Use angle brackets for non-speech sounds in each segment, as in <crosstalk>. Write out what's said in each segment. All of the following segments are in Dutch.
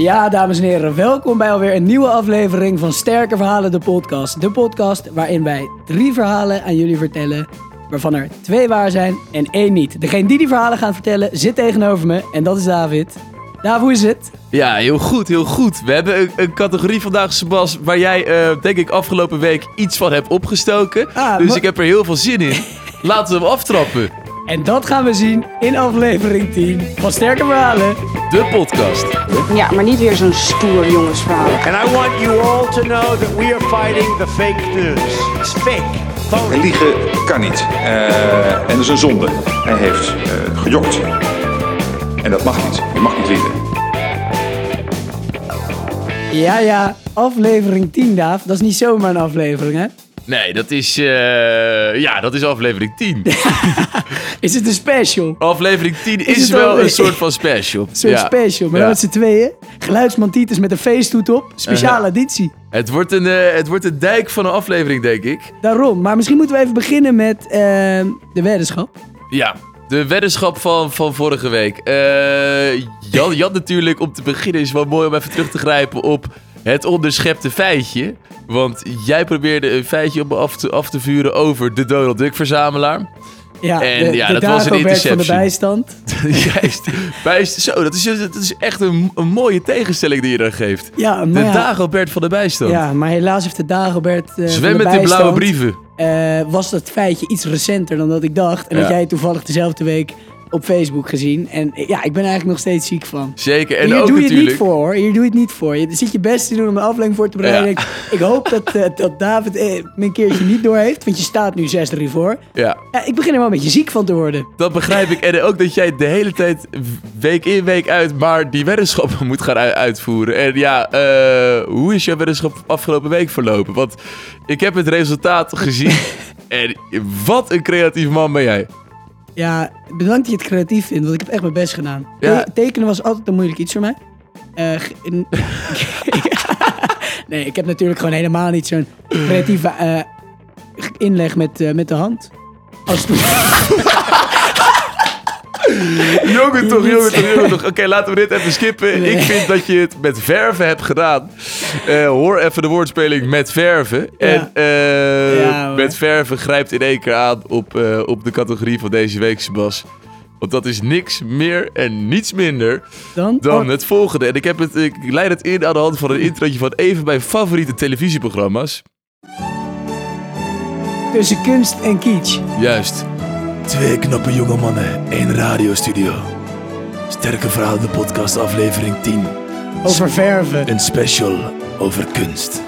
Ja, dames en heren, welkom bij alweer een nieuwe aflevering van Sterke Verhalen, de podcast. De podcast waarin wij drie verhalen aan jullie vertellen, waarvan er twee waar zijn en één niet. Degene die die verhalen gaan vertellen zit tegenover me en dat is David. David, hoe is het? Ja, heel goed, heel goed. We hebben een, een categorie vandaag, Sebas, waar jij, eh, denk ik, afgelopen week iets van hebt opgestoken. Ah, dus ik heb er heel veel zin in. Laten we hem aftrappen. En dat gaan we zien in aflevering 10 van Sterke Verhalen. De podcast. Ja, maar niet weer zo'n stoer jongensverhaal. And I want you all to know that we are fighting the fake news. It's fake. Phony. En liegen kan niet. Eh, en dat is een zonde. Hij heeft eh, gejokt. En dat mag niet. Je mag niet liegen. Ja, ja, aflevering 10, Daaf. Dat is niet zomaar een aflevering, hè? Nee, dat is, eh, ja, dat is aflevering 10. <laughs> Is het een special? aflevering 10 is, wel een soort van special. <laughs> Een soort Ja. special, maar Ja. dan met z'n tweeën. Geluidsman Titus met een feesttoet op. Speciale editie. Het wordt, een, eh, het wordt een dijk van een aflevering, denk ik. Daarom. Maar misschien moeten we even beginnen met eh, de weddenschap. Ja, de weddenschap van, van vorige week. Eh Jan, Jan natuurlijk, om te beginnen is wel mooi om even terug te grijpen op het onderschepte feitje. Want jij probeerde een feitje op me af te, af te vuren over de Donald Duck verzamelaar. Ja, En de, ja, de dat was een Dagobert van de bijstand. <laughs> Juist. Bijst, zo, dat is, dat is echt een, een mooie tegenstelling die je dan geeft. Ja, De ja, Dagobert van de bijstand. ja, maar helaas heeft de Dagobert eh Zwem de met de blauwe brieven. eh, was dat feitje iets recenter dan dat ik dacht. En Ja. dat jij toevallig dezelfde week op Facebook gezien. En ja, ik ben eigenlijk nog steeds ziek van. Zeker. En Hier ook doe je het niet voor hoor. Hier doe je het niet voor. Je zit je best te doen om een aflevering voor te bereiden. Ja. Ik, ik hoop dat, eh, dat David eh, me een keertje niet door heeft. Want je staat nu 6-3 voor. Ja, Ja, ik begin er wel een beetje ziek van te worden. dat begrijp ik. En ook dat jij de hele tijd, week in, week uit, maar die weddenschappen moet gaan uitvoeren. En ja, eh, hoe is jouw weddenschap afgelopen week verlopen? Want ik heb het resultaat gezien. <laughs> en wat een creatief man ben jij. Ja, bedankt dat je het creatief vindt, want ik heb echt mijn best gedaan. Ja. Te- tekenen was altijd een moeilijk iets voor mij. Eh, <laughs> nee, ik heb natuurlijk gewoon helemaal niet zo'n creatieve eh, inleg met, eh, met de hand. Als het- <laughs> Jongen toch, jongen toch, jongen toch. Oké, laten we dit even skippen. Nee. Ik vind dat je het met verven hebt gedaan. Eh, hoor even de woordspeling met verven. En eh, Ja, met verven grijpt in één keer aan op, eh, op de categorie van deze week, Sebas. Want dat is niks meer en niets minder dan? dan Oh, het volgende. En ik, heb het, ik leid het in aan de hand van een introotje van even mijn favoriete televisieprogramma's. tussen kunst en kitsch. Juist. Twee knappe jonge mannen, één radiostudio. Sterke verhalen, de podcast aflevering 10. Over verven. Een special over kunst.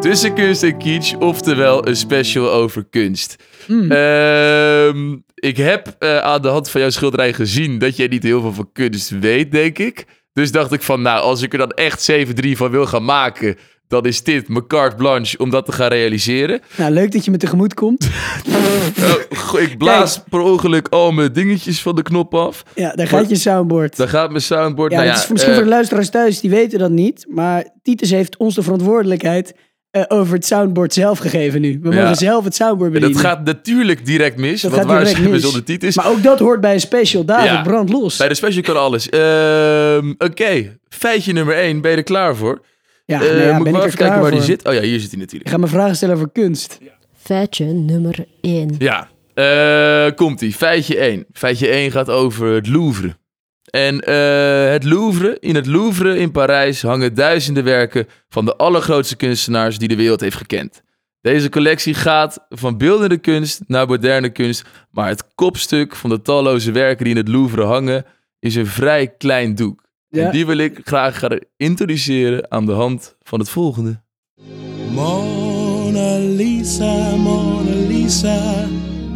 Tussen kunst en kitsch, oftewel een special over kunst. Ehm, ik heb eh, aan de hand van jouw schilderij gezien dat jij niet heel veel van kunst weet, denk ik. Dus dacht ik van, nou, als ik er dan echt 7-3 van wil gaan maken, dan is dit mijn carte blanche om dat te gaan realiseren. Nou, leuk dat je me tegemoet komt. <laughs> Oh, ik blaas per ongeluk al mijn dingetjes van de knop af. Ja, daar gaat je soundboard. Dan gaat mijn soundboard... Ja, nou is voor- misschien eh, voor de luisteraars thuis, die weten dat niet. Maar Titus heeft ons de verantwoordelijkheid eh, over het soundboard zelf gegeven nu. We Ja. mogen zelf het soundboard en bedienen. dat gaat natuurlijk direct mis. Dat want gaat waar zijn we zonder titel? Maar ook dat hoort bij een special. David, Ja. brand los. Bij de special kan alles. Ehm, Oké, feitje nummer 1. Ben je er klaar voor? Ja, Eh, nou ja, moet ik ik maar even kijken waar die zit? Oh ja, hier zit hij Ik natuurlijk. ga me vragen stellen over kunst. Feitje nummer 1. Ja, eh, komt-ie. Feitje 1. Feitje 1 gaat over het Louvre. En eh, het Louvre, in het Louvre in Parijs hangen duizenden werken van de allergrootste kunstenaars die de wereld heeft gekend. Deze collectie gaat van beeldende kunst naar moderne kunst, maar het kopstuk van de talloze werken die in het Louvre hangen is een vrij klein doek. Ja. En die wil ik graag gaan introduceren aan de hand van het volgende. Mona Lisa, Mona Lisa,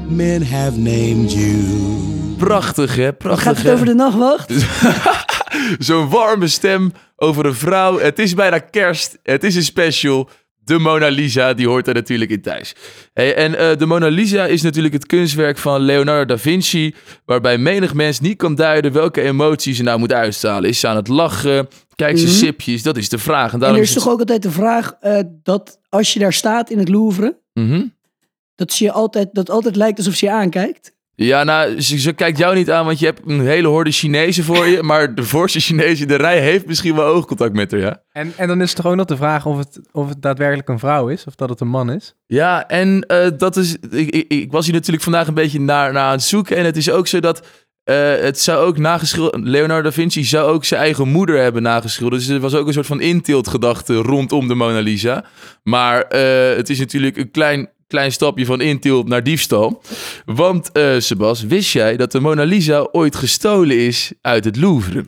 men have named you. Prachtig, hè? Prachtig, Gaat het hè? over de nachtwacht? <laughs> Zo'n warme stem over een vrouw. Het is bijna kerst. Het is een special. De Mona Lisa, die hoort er natuurlijk in thuis. Hey, en eh, de Mona Lisa is natuurlijk het kunstwerk van Leonardo da Vinci, waarbij menig mens niet kan duiden welke emotie ze nou moet uitstralen. Is ze aan het lachen? Kijkt ze Mhm. sipjes? Dat is de vraag. En er is toch ook altijd de vraag eh, dat als je daar staat in het Louvre, Mhm. dat, ze je altijd, dat altijd lijkt alsof ze je aankijkt. Ja, nou, ze, ze kijkt jou niet aan, want je hebt een hele horde Chinezen voor je. Maar de voorste Chinees in de rij heeft misschien wel oogcontact met haar, ja. En, en dan is het toch ook nog de vraag of het, of het daadwerkelijk een vrouw is of dat het een man is. Ja, en eh, dat is. Ik, ik, ik was hier natuurlijk vandaag een beetje naar, naar aan het zoeken. En het is ook zo dat. eh, het zou ook nageschilderd. Leonardo da Vinci zou ook zijn eigen moeder hebben nageschilderd. Dus er was ook een soort van intiltgedachte rondom de Mona Lisa. Maar eh, het is natuurlijk een klein, klein stapje van intilt naar diefstal. Want, eh Sebas, wist jij dat de Mona Lisa ooit gestolen is uit het Louvre?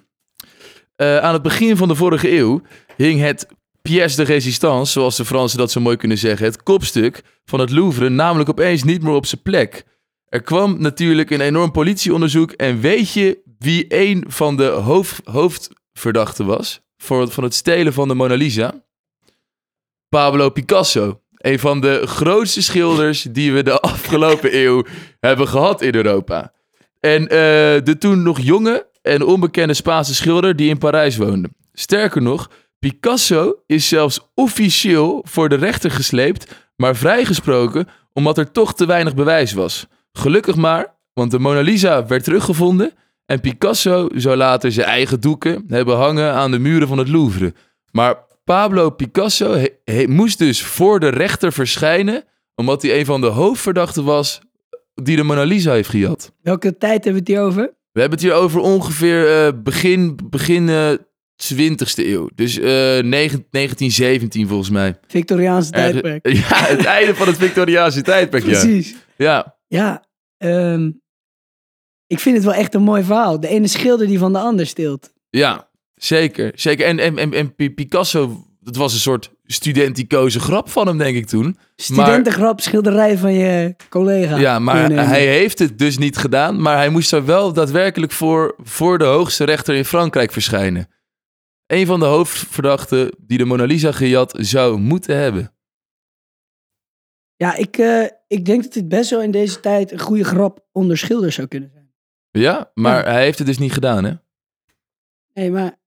Eh, aan het begin van de vorige eeuw hing het pièce de résistance, zoals de Fransen dat zo mooi kunnen zeggen, het kopstuk van het Louvre, namelijk opeens niet meer op zijn plek. Er kwam natuurlijk een enorm politieonderzoek en weet je wie een van de hoofd, hoofdverdachten was voor, van het stelen van de Mona Lisa? Pablo Picasso. Een van de grootste schilders die we de <laughs> afgelopen eeuw hebben gehad in Europa. En eh, de toen nog jonge en onbekende Spaanse schilder die in Parijs woonde. Sterker nog, Picasso is zelfs officieel voor de rechter gesleept, maar vrijgesproken omdat er toch te weinig bewijs was. Gelukkig maar, want de Mona Lisa werd teruggevonden en Picasso zou later zijn eigen doeken hebben hangen aan de muren van het Louvre. Maar Pablo Picasso he- he- moest dus voor de rechter verschijnen, omdat hij een van de hoofdverdachten was die de Mona Lisa heeft gejat. Welke tijd hebben we het hier over? We hebben het hier over ongeveer eh, begin, begin eh 20e eeuw. Dus eh, negen- 1917 volgens mij. Victoriaanse tijdperk. <laughs> ja, het einde van het Victoriaanse tijdperk. Precies. Ja, Ja, ehm, ik vind het wel echt een mooi verhaal. De ene schilder die van de ander steelt. ja, zeker. zeker. En, en, en, en Pi- Picasso, dat was een soort studenticoze grap van hem, denk ik toen. Studentengrap, schilderij van je collega. Ja, maar hij heeft het dus niet gedaan. Maar hij moest er wel daadwerkelijk voor, voor de hoogste rechter in Frankrijk verschijnen. Een van de hoofdverdachten die de Mona Lisa gejat zou moeten hebben. Ja, ik, eh, ik denk dat dit best wel in deze tijd een goede grap onder schilders zou kunnen zijn. Ja, maar hij heeft het dus niet gedaan, hè? Nee, maar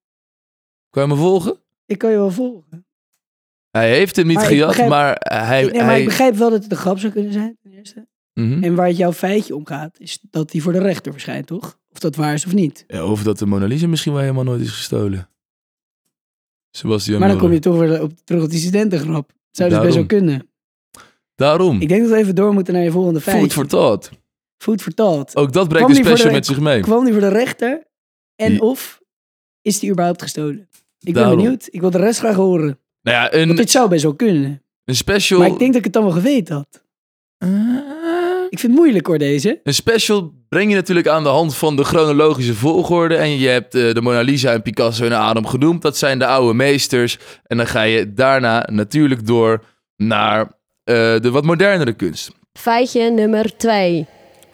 Kan je me volgen? ik kan je wel volgen. Hij heeft hem niet Maar gejat, begrijp- maar hij... Ik, nee, maar hij ik begrijp wel dat het een grap zou kunnen zijn, ten eerste. Mhm. En waar het jouw feitje om gaat, is dat hij voor de rechter verschijnt, toch? Of dat waar is of niet. Ja, of dat de Mona Lisa misschien wel helemaal nooit is gestolen. Sebastian maar dan kom je toch weer op, terug op die studentengrap. Zou dus best wel kunnen. Daarom. Ik denk dat we even door moeten naar je volgende feitje. Food for thought. Food for thought. Ook dat brengt een special de- met zich mee. Kwam die voor de rechter? En of is die überhaupt gestolen? Ik ben Daarom. benieuwd. Ik wil de rest graag horen. Nou ja, Want een, zou best wel kunnen. een special... Maar ik denk dat ik het dan wel geweten had. Ik vind het moeilijk hoor, deze. Een special breng je natuurlijk aan de hand van de chronologische volgorde. En je hebt eh, de Mona Lisa en Picasso en Adam genoemd. Dat zijn de oude meesters. En dan ga je daarna natuurlijk door naar eh, de wat modernere kunst. Feitje nummer 2.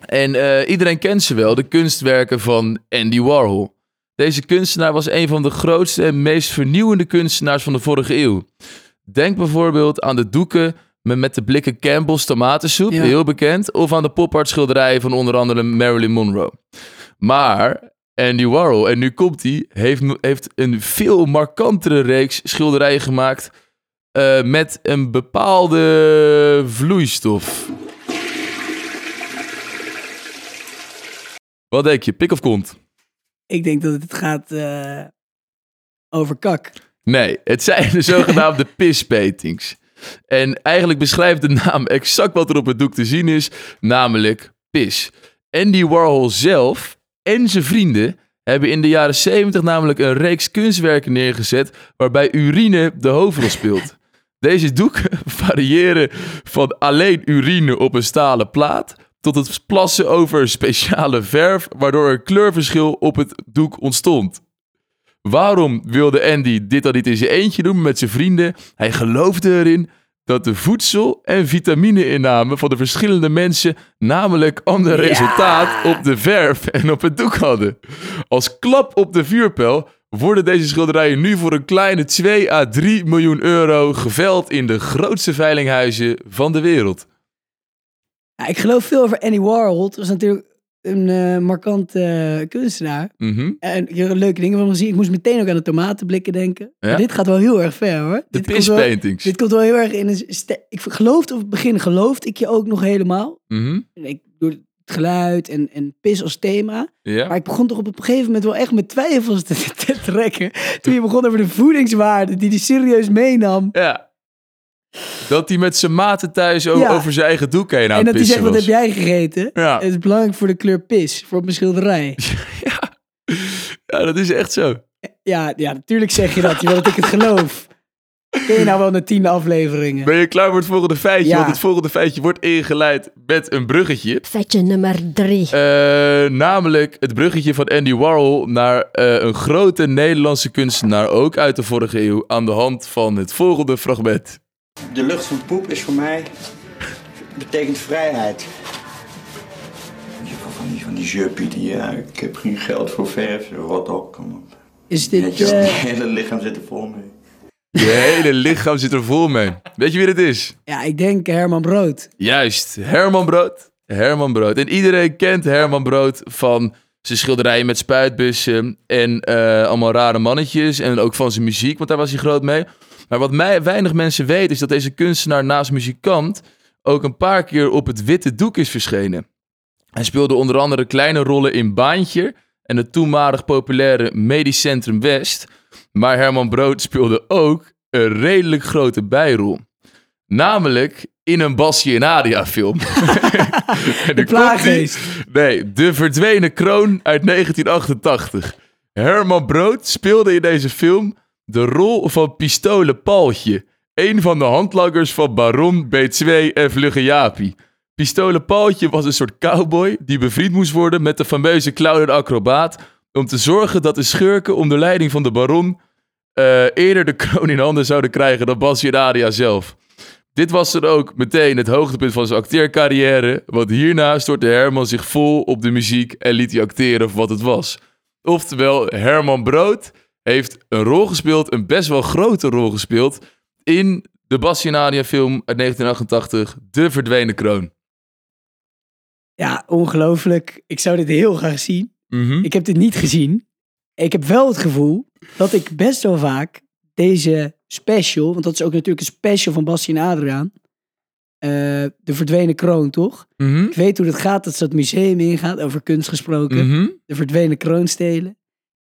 En eh, iedereen kent ze wel, de kunstwerken van Andy Warhol. Deze kunstenaar was een van de grootste en meest vernieuwende kunstenaars van de vorige eeuw. Denk bijvoorbeeld aan de doeken met, de blikken Campbell's tomatensoep, Ja. heel bekend, of aan de pop-art schilderijen van onder andere Marilyn Monroe. Maar Andy Warhol, en nu komt hij, heeft, heeft een veel markantere reeks schilderijen gemaakt eh, met een bepaalde vloeistof. Wat denk je, pik of kont? Ik denk dat het gaat eh, over kak. Nee, het zijn de <laughs> zogenaamde pispaintings. En eigenlijk beschrijft de naam exact wat er op het doek te zien is, namelijk pis. Andy Warhol zelf en zijn vrienden hebben in de jaren 70 namelijk een reeks kunstwerken neergezet waarbij urine de hoofdrol speelt. <laughs> Deze doeken <laughs> variëren van alleen urine op een stalen plaat tot het plassen over speciale verf waardoor een kleurverschil op het doek ontstond. Waarom wilde Andy dit dan niet in zijn eentje doen met zijn vrienden? Hij geloofde erin dat de voedsel- en vitamine-inname van de verschillende mensen namelijk ander resultaat op de verf en op het doek hadden. Als klap op de vuurpijl worden deze schilderijen nu voor een kleine 2 à 3 miljoen euro geveld in de grootste veilinghuizen van de wereld. Ja, ik geloof veel over Andy Warhol. Het was natuurlijk een eh markante eh, kunstenaar. Mhm. En ik heb leuke dingen van hem gezien. Ik moest meteen ook aan de tomatenblikken denken. Ja? Maar dit gaat wel heel erg ver hoor. De wel, pispaintings. dit komt wel heel erg in een... ste- Ik geloofde op het begin, geloofde ik je ook nog helemaal. Mhm. En Ik, door- geluid en, en pis als thema. Ja? Maar ik begon toch op een gegeven moment wel echt met twijfels te, <laughs> te trekken. Toen je begon over de voedingswaarde die hij serieus meenam. Ja. Dat hij met zijn maten thuis Ja. over zijn eigen doek heen aan en dat hij zegt, wat heb jij gegeten? Ja. Het is belangrijk voor de kleur pis, voor op mijn schilderij. <laughs> Ja, dat is echt zo. Ja, ja, natuurlijk zeg je dat. Je wil dat ik het geloof. Ken je nou wel de tiende afleveringen? Ben je klaar voor het volgende feitje? Ja. Want het volgende feitje wordt ingeleid met een bruggetje. Feitje nummer drie. Eh, namelijk het bruggetje van Andy Warhol naar eh, een grote Nederlandse kunstenaar, ook uit de vorige eeuw, aan de hand van het volgende fragment. De lucht van poep is voor mij betekent vrijheid. Je hebt wel van die, van die juppie die, ja, ik heb geen geld voor verf, rot op, kom op. Is dit... Weet je, eh, hele lichaam zit er vol mee. Je hele lichaam zit er vol mee. Weet je wie het is? ja, ik denk Herman Brood. Juist, Herman Brood. Herman Brood. En iedereen kent Herman Brood van zijn schilderijen met spuitbussen en eh, allemaal rare mannetjes. En ook van zijn muziek, want daar was hij groot mee. Maar wat mij, weinig mensen weten is dat deze kunstenaar naast muzikant ook een paar keer op het witte doek is verschenen. Hij speelde onder andere kleine rollen in Baantje en het toenmalig populaire Medisch Centrum West. Maar Herman Brood speelde ook een redelijk grote bijrol. Namelijk in een Basje en Adia film. <laughs> De <laughs> plaaggeest. Nee, De Verdwenen Kroon uit 1988. Herman Brood speelde in deze film de rol van Pistolen Paultje. Een van de handlangers van Baron B2 en Vlugge Jaapie. Pistolen Paultje was een soort cowboy die bevriend moest worden met de fameuze clown acrobaat. Om te zorgen dat de schurken onder leiding van de baron eh, eerder de kroon in handen zouden krijgen dan Basje en zelf. Dit was dan ook meteen het hoogtepunt van zijn acteercarrière, want hierna stortte Herman zich vol op de muziek en liet hij acteren voor wat het was. Oftewel, Herman Brood heeft een rol gespeeld, een best wel grote rol gespeeld, in de Adia film uit 1988, De Verdwenen Kroon. Ja, ongelooflijk. Ik zou dit heel graag zien. Mhm. Ik heb dit niet gezien. Ik heb wel het gevoel dat ik best wel vaak deze special, want dat is ook natuurlijk een special van Bastien en Adriaan, eh, de verdwenen kroon, toch? Mhm. Ik weet hoe het gaat dat ze het museum ingaat, over kunst gesproken, Mhm. de verdwenen kroon stelen.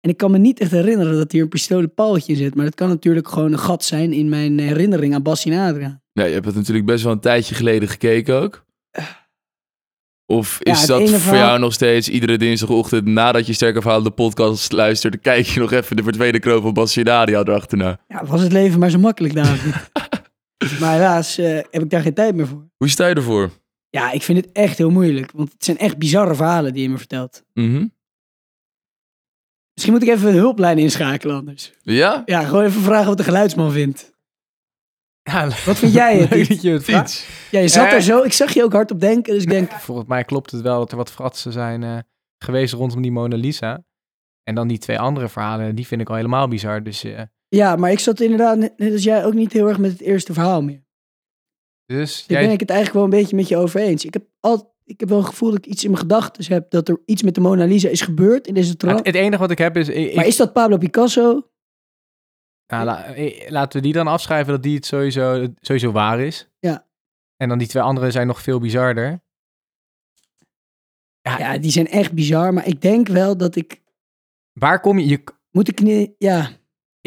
En ik kan me niet echt herinneren dat hier een pistolen paaltje in zit, maar dat kan natuurlijk gewoon een gat zijn in mijn herinnering aan Adriaan. Ja, je hebt het natuurlijk best wel een tijdje geleden gekeken ook. Of is dat voor verhaal- jou nog steeds iedere dinsdagochtend nadat je Sterke Verhalen de podcast luistert, kijk je nog even de verdwenen kroon van Basje en Adia erachterna. Ja, was het leven maar zo makkelijk, David. <laughs> maar helaas eh, heb ik daar geen tijd meer voor. Hoe sta je ervoor? Ja, ik vind het echt heel moeilijk, want het zijn echt bizarre verhalen die je me vertelt. Mhm. Misschien moet ik even een hulplijn inschakelen anders. Ja? Ja, gewoon even vragen wat de geluidsman vindt. Ja, Wat vind jij <laughs> het? leuk dat je het. Ja, je zat Eh. er zo. Ik zag je ook hardop denken, dus ik denk... Volgens mij klopt het wel dat er wat fratsen zijn eh, geweest rondom die Mona Lisa. En dan die twee andere verhalen, die vind ik al helemaal bizar. Dus, eh, Ja, maar ik zat inderdaad, net als jij, ook niet heel erg met het eerste verhaal meer. dus Dus daar ben jij, ik het eigenlijk wel een beetje met je over eens. Ik heb, al, ik heb wel het gevoel dat ik iets in mijn gedachten heb dat er iets met de Mona Lisa is gebeurd in deze het, trap. het enige wat ik heb is... Ik, Maar is dat Pablo Picasso? nou, la- eh, laten we die dan afschrijven dat die het sowieso, sowieso waar is. Ja. En dan die twee andere zijn nog veel bizarder. Ja, Ja, die zijn echt bizar, maar ik denk wel dat ik... Waar kom je... je Moet ik niet... Ja,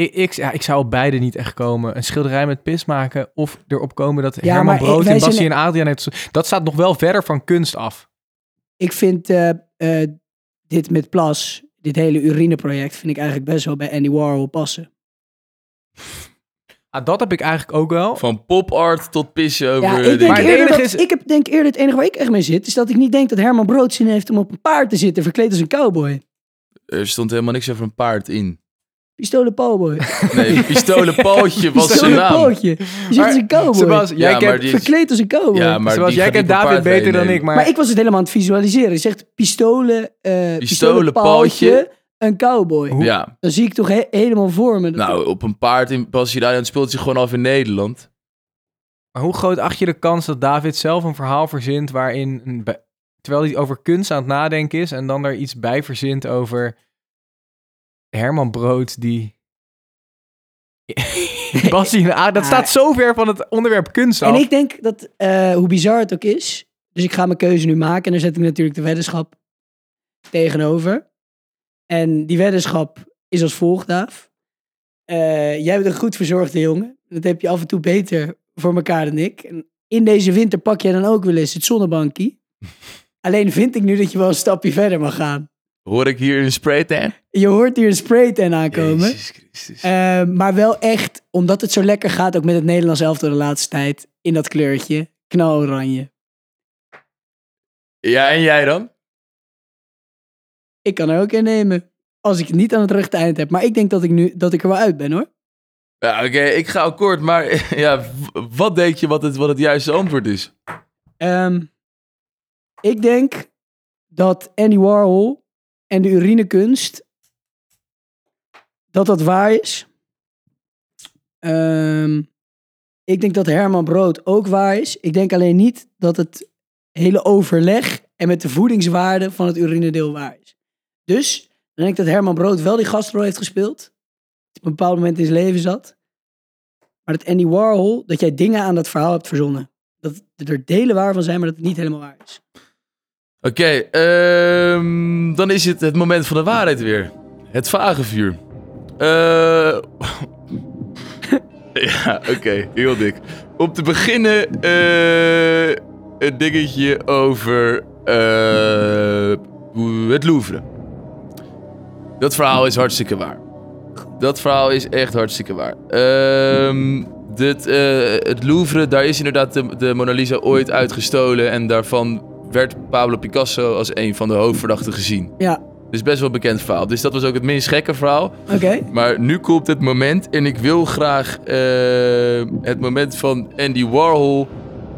ik, ik, ja, ik zou op beide niet echt komen. Een schilderij met pis maken of erop komen dat Ja, Herman Brood en zijn- Bassie en Adriaan heeft... Dat staat nog wel verder van kunst af. ik vind eh, eh, dit met Plas, dit hele urineproject, vind ik eigenlijk best wel bij Andy Warhol passen. Ah, dat heb ik eigenlijk ook wel. Van pop art tot pissen over... Ja, ik denk, Maar het eerder enige dat, is- ik heb, denk eerder het enige waar ik echt mee zit, is dat ik niet denk dat Herman Brood zin heeft om op een paard te zitten, verkleed als een cowboy. Er stond helemaal niks over een paard in. Pistolen cowboy. Nee, <laughs> pistolen Paultje was zijn Pistolen naam. pootje. Je zit als een cowboy. Sebas, jij Ja, kent, die- Verkleed als een cowboy. Ja, maar Sebas, jij kent David paard beter dan ik, maar... Maar ik was het helemaal aan het visualiseren. Je zegt pistolen, eh Pistolen, een cowboy. Ja, Dan zie ik toch he- helemaal voor me. dat- nou, op een paard in Adia speelt zich gewoon af in Nederland. Maar hoe groot acht je de kans dat David zelf een verhaal verzint waarin, terwijl hij over kunst aan het nadenken is en dan er iets bij verzint over Herman Brood die... <laughs> Bassie en dat staat zo ver van het onderwerp kunst af. En ik denk dat, eh, hoe bizar het ook is, Dus ik ga mijn keuze nu maken. En daar zet ik natuurlijk de weddenschap tegenover. En die weddenschap is als volgt, Daaf. Eh, jij bent een goed verzorgde jongen. Dat heb je af en toe beter voor elkaar dan ik. En in deze winter pak jij dan ook wel eens het zonnebankie. <laughs> Alleen vind ik nu dat je wel een stapje verder mag gaan. Hoor ik hier een spraytan? Je hoort hier een spraytan aankomen. Jezus Christus. Eh, maar wel echt, omdat het zo lekker gaat, ook met het Nederlands elftal de laatste tijd, in dat kleurtje, knaloranje. Ja, en jij dan? Ik kan er ook in nemen, als ik het niet aan het rechte eind heb. Maar ik denk dat ik, nu, dat ik er wel uit ben hoor. Ja, oké, ik ga akkoord, maar <laughs> ja, wat denk je wat het, wat het juiste antwoord is? Ehm, ik denk dat Andy Warhol en de urinekunst, dat dat waar is. Ehm, ik denk dat Herman Brood ook waar is. Ik denk alleen niet dat het hele overleg en met de voedingswaarde van het urinedeel waar is. Dus dan denk ik dat Herman Brood wel die gastrol heeft gespeeld. Op een bepaald moment in zijn leven zat. Maar dat Andy Warhol, dat jij dingen aan dat verhaal hebt verzonnen. Dat er delen waar van zijn, maar dat het niet helemaal waar is. Oké, ehm, dan is het het moment van de waarheid weer. Het vagevuur. Eh <laughs> ja, oké, heel dik. Om te beginnen eh, een dingetje over eh, het Louvre. Dat verhaal is hartstikke waar. Dat verhaal is echt hartstikke waar. Ehm, dit, eh, het Louvre, daar is inderdaad de, de Mona Lisa ooit uitgestolen. En daarvan werd Pablo Picasso als een van de hoofdverdachten gezien. Ja, Dus best wel een bekend verhaal. Dus dat was ook het minst gekke verhaal. oké. Maar nu komt het moment en ik wil graag eh, het moment van Andy Warhol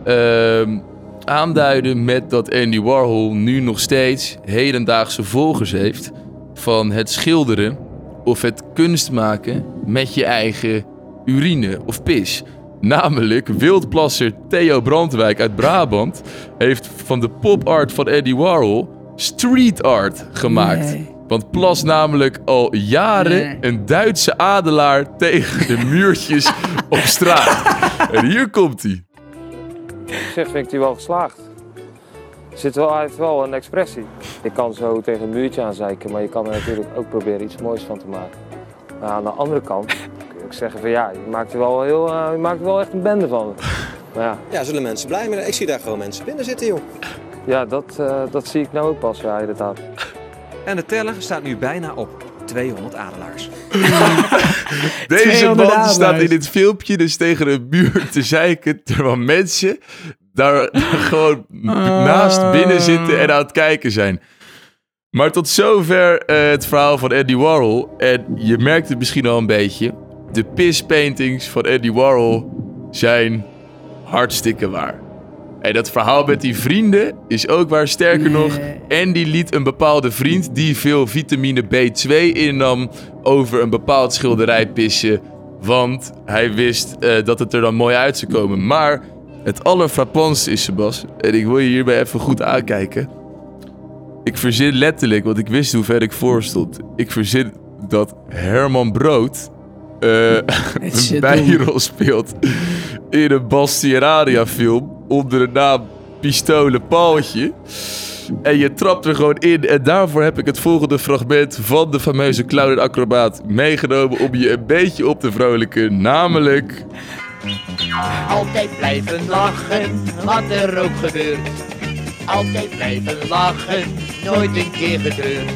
ehm, aanduiden met dat Andy Warhol nu nog steeds hedendaagse volgers heeft van het schilderen of het kunst maken met je eigen urine of pis. Namelijk wildplasser Theo Brandwijk uit Brabant heeft van de pop art van Andy Warhol street art gemaakt. Nee. Want plas namelijk al jaren Nee. een Duitse adelaar tegen de muurtjes <laughs> op straat. En hier komt hij. Op zich vind ik die wel geslaagd. Er Zit wel, hij heeft wel een expressie. Je kan zo tegen een muurtje aanzeiken, maar je kan er natuurlijk ook proberen iets moois van te maken. Maar aan de andere kant ook zeggen van ja, je maakt er wel, heel, eh, je maakt er wel echt een bende van. Maar <laughs> ja, Ja, zullen mensen blij mee? Ik zie daar gewoon mensen binnen zitten, joh. ja dat, eh, dat zie ik nou ook pas, ja inderdaad. En de teller staat nu bijna op 200 adelaars. <laughs> Deze 200 man adelaars. staat in dit filmpje dus tegen een muur te zeiken. Terwijl mensen daar <laughs> gewoon naast binnen zitten en aan het kijken zijn. Maar tot zover eh, het verhaal van Andy Warhol. En je merkt het misschien al een beetje. De pispaintings van Andy Warhol zijn hartstikke waar. En dat verhaal met die vrienden is ook waar. Sterker nog, Andy liet een bepaalde vriend die veel vitamine B2 innam over een bepaald schilderij pissen. Want hij wist eh, dat het er dan mooi uit zou komen. Maar het allerfrappantste is, Sebas, en ik wil je hierbij even goed aankijken. Ik verzin letterlijk, want ik wist hoe ver ik voor stond. Ik verzin dat Herman Brood eh, is een bijrol speelt in een Bastianaria film onder de naam Pistolen Paaltje. En je trapt er gewoon in. En daarvoor heb ik het volgende fragment van de fameuze clown en acrobaat meegenomen om je een beetje op te vrolijken. Namelijk... Altijd blijven lachen, wat er ook gebeurt. Altijd blijven lachen, nooit een keer getreurd.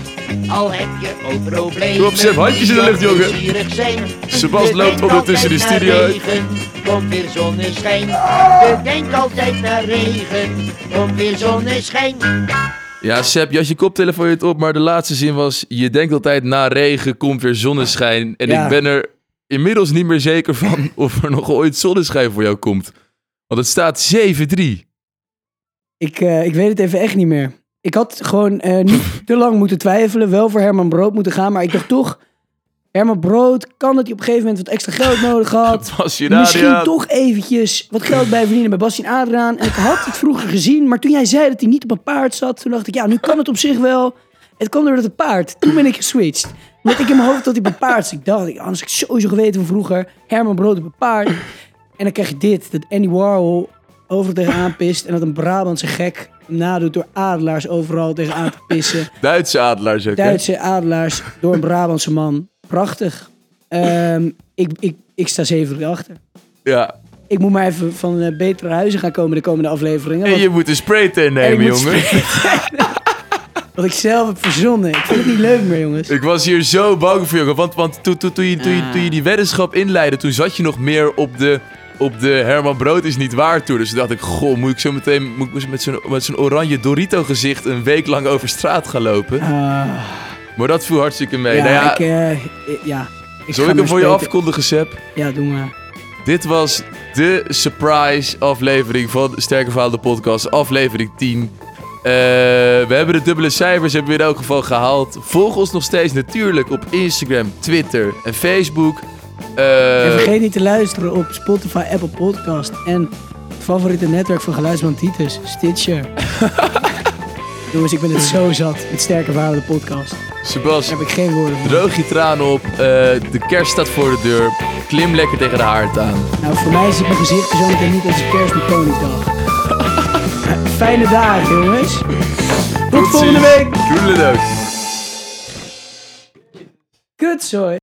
Al heb je ook problemen. Kom op, Seb, handjes in de lucht, jongen. plezierig zijn. Sebas Je loopt ondertussen de studio naar uit. regen, Komt weer zonneschijn. Je denkt altijd naar regen, komt weer zonneschijn. Ja, Seb, je had je koptelefoon niet op, maar de laatste zin was... Je denkt altijd na regen komt weer zonneschijn. En Ja. ik ben er inmiddels niet meer zeker van <laughs> of er nog ooit zonneschijn voor jou komt. Want het staat 7-3. Ik, eh, ik weet het even echt niet meer. Ik had gewoon eh, niet <laughs> te lang moeten twijfelen. Wel voor Herman Brood moeten gaan. Maar ik dacht toch... Herman Brood, kan dat hij op een gegeven moment wat extra geld nodig <laughs> had? Misschien toch eventjes wat geld bij verdienen bij Bastien Adriaan. En ik had het vroeger gezien. Maar toen jij zei dat hij niet op een paard zat... Toen dacht ik, ja, nu kan het op zich wel. Het kwam door het paard. Toen ben ik geswitcht. Omdat ik in mijn hoofd dat hij op een paard zat. Ik dacht, anders had ik sowieso geweten van vroeger. Herman Brood op een paard. En dan krijg je dit. Dat Andy Warhol overal tegenaan pist. En dat een Brabantse gek nadoet door adelaars overal tegenaan te pissen. <laughs> Duitse adelaars ook, hè? Duitse adelaars door een Brabantse man. Prachtig. Ehm, ik, ik, ik sta 7 achter. Ja. Ik moet maar even van eh, betere huizen gaan komen de komende afleveringen. En je moet een spraytan nemen, jongen. <laughs> Wat ik zelf heb verzonnen. Ik vind het niet leuk meer, jongens. Ik was hier zo bang voor, jongen. Want, want toen, toen, toen, je, toen, je, toen je die weddenschap inleidde, toen zat je nog meer op de, op de Herman Brood is niet waar tour. Dus dacht ik, goh, moet ik zo meteen moet ik met zo'n oranje Dorito gezicht een week lang over straat gaan lopen? Ah. Maar dat viel hartstikke mee. ja, nou ja, ik, ik- ja. Ik zal ik hem voor je afkondigen, Seb? Ja, doe maar. Dit was de surprise aflevering van Sterke Verhaal de podcast, aflevering 10. Eh, we hebben de dubbele cijfers hebben we in elk geval gehaald. Volg ons nog steeds natuurlijk op Instagram, Twitter en Facebook. Eh, en vergeet niet te luisteren op Spotify, Apple Podcast en het favoriete netwerk van geluidsman Titus, Stitcher. <laughs> Jongens, ik ben het zo zat met Sterke Verhalen, de podcast. Sebas, Daar heb ik geen woorden voor. droog je tranen op. Eh, de kerst staat voor de deur. Klim lekker tegen de haard aan. Nou, voor mij ziet mijn gezicht zo meteen niet als kerst met Koningsdag. <laughs> Fijne dagen, jongens. Tot volgende week. Doedeledook. Kutzooi.